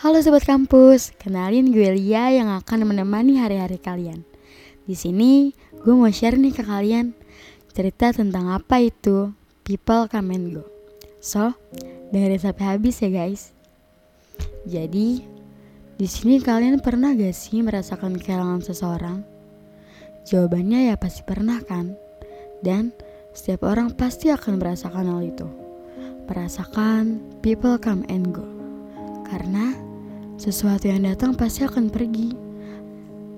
Halo sobat kampus, kenalin gue Lia yang akan menemani hari-hari kalian. Di sini gue mau share nih ke kalian cerita tentang apa itu people come and go. So, dengerin sampai habis ya guys. Jadi, di sini kalian pernah gak sih merasakan kehilangan seseorang? Jawabannya ya pasti pernah kan? Dan setiap orang pasti akan merasakan hal itu. Merasakan people come and go. Karena sesuatu yang datang pasti akan pergi.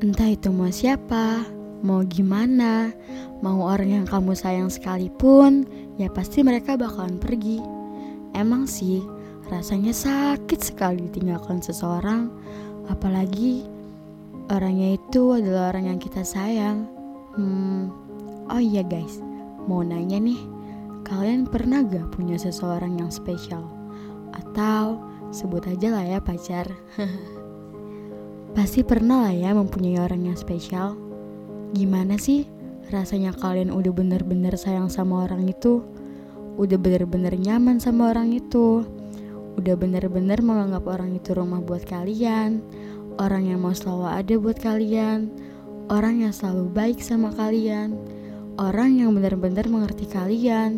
Entah itu mau siapa, mau gimana, mau orang yang kamu sayang sekalipun, ya pasti mereka bakalan pergi. Emang sih, rasanya sakit sekali ditinggalkan seseorang, apalagi orangnya itu adalah orang yang kita sayang. Hmm, oh iya guys, mau nanya nih, kalian pernah gak punya seseorang yang spesial? Atau sebut aja lah ya pacar. Pasti pernah lah ya mempunyai orang yang spesial. Gimana sih rasanya kalian udah bener-bener sayang sama orang itu? Udah bener-bener nyaman sama orang itu? Udah bener-bener menganggap orang itu rumah buat kalian? Orang yang mau selalu ada buat kalian? Orang yang selalu baik sama kalian? Orang yang benar-benar mengerti kalian?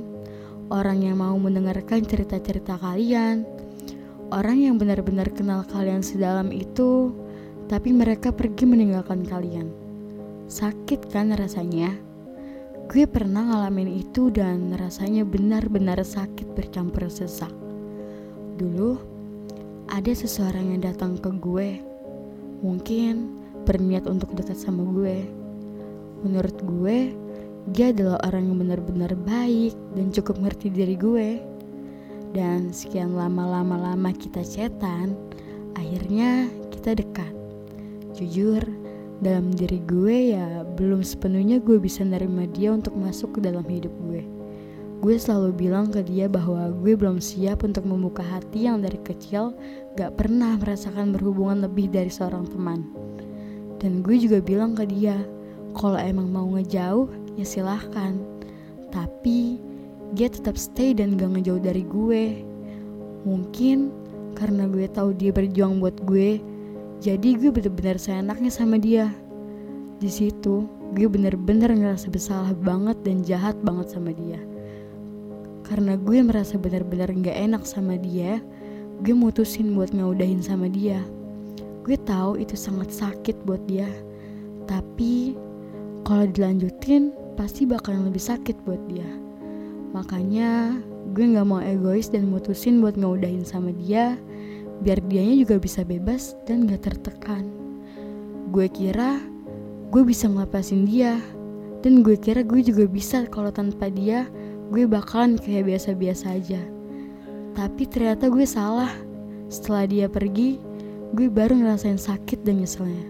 Orang yang mau mendengarkan cerita-cerita kalian? Orang yang benar-benar kenal kalian sedalam itu, tapi mereka pergi meninggalkan kalian. Sakit kan rasanya? Gue pernah ngalamin itu dan rasanya benar-benar sakit bercampur sesak. Dulu, ada seseorang yang datang ke gue. Mungkin berniat untuk dekat sama gue. Menurut gue, dia adalah orang yang benar-benar baik dan cukup ngerti diri gue dan sekian lama-lama-lama kita cetan, akhirnya kita dekat. Jujur, dalam diri gue ya belum sepenuhnya gue bisa nerima dia untuk masuk ke dalam hidup gue. Gue selalu bilang ke dia bahwa gue belum siap untuk membuka hati yang dari kecil gak pernah merasakan berhubungan lebih dari seorang teman. Dan gue juga bilang ke dia, kalau emang mau ngejauh ya silahkan. Tapi dia tetap stay dan gak ngejauh dari gue. Mungkin karena gue tahu dia berjuang buat gue, jadi gue bener-bener seenaknya sama dia. Di situ, gue bener-bener ngerasa bersalah banget dan jahat banget sama dia. Karena gue merasa bener-bener gak enak sama dia, gue mutusin buat ngaudahin sama dia. Gue tahu itu sangat sakit buat dia, tapi kalau dilanjutin pasti bakalan lebih sakit buat dia. Makanya gue gak mau egois dan mutusin buat ngeudahin sama dia biar dianya juga bisa bebas dan gak tertekan. Gue kira gue bisa ngelepasin dia dan gue kira gue juga bisa kalau tanpa dia gue bakalan kayak biasa-biasa aja. Tapi ternyata gue salah. Setelah dia pergi, gue baru ngerasain sakit dan nyeselnya.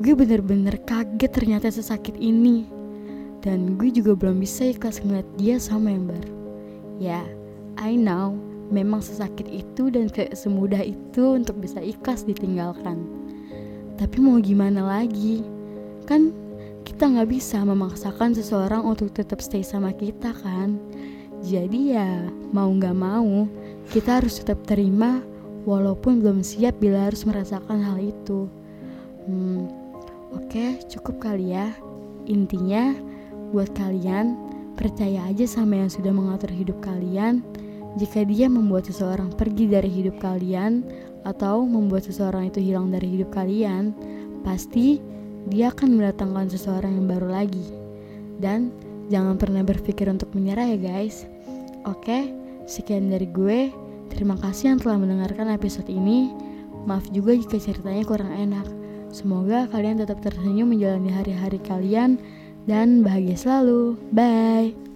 Gue bener-bener kaget ternyata sesakit ini dan gue juga belum bisa ikhlas ngeliat dia sama yang. Ya, I know, memang sesakit itu dan kayak semudah itu untuk bisa ikhlas ditinggalkan. Tapi mau gimana lagi? Kan kita nggak bisa memaksakan seseorang untuk tetap stay sama kita kan. Jadi ya mau nggak mau kita harus tetap terima walaupun belum siap bila harus merasakan hal itu. Hmm, oke okay, cukup kali ya. Intinya Buat kalian, percaya aja sama yang sudah mengatur hidup kalian. Jika dia membuat seseorang pergi dari hidup kalian atau membuat seseorang itu hilang dari hidup kalian, pasti dia akan mendatangkan seseorang yang baru lagi. Dan jangan pernah berpikir untuk menyerah ya guys. Oke, sekian dari gue. Terima kasih yang telah mendengarkan episode ini. Maaf juga jika ceritanya kurang enak. Semoga kalian tetap tersenyum menjalani hari-hari kalian dan bahagia selalu. Bye.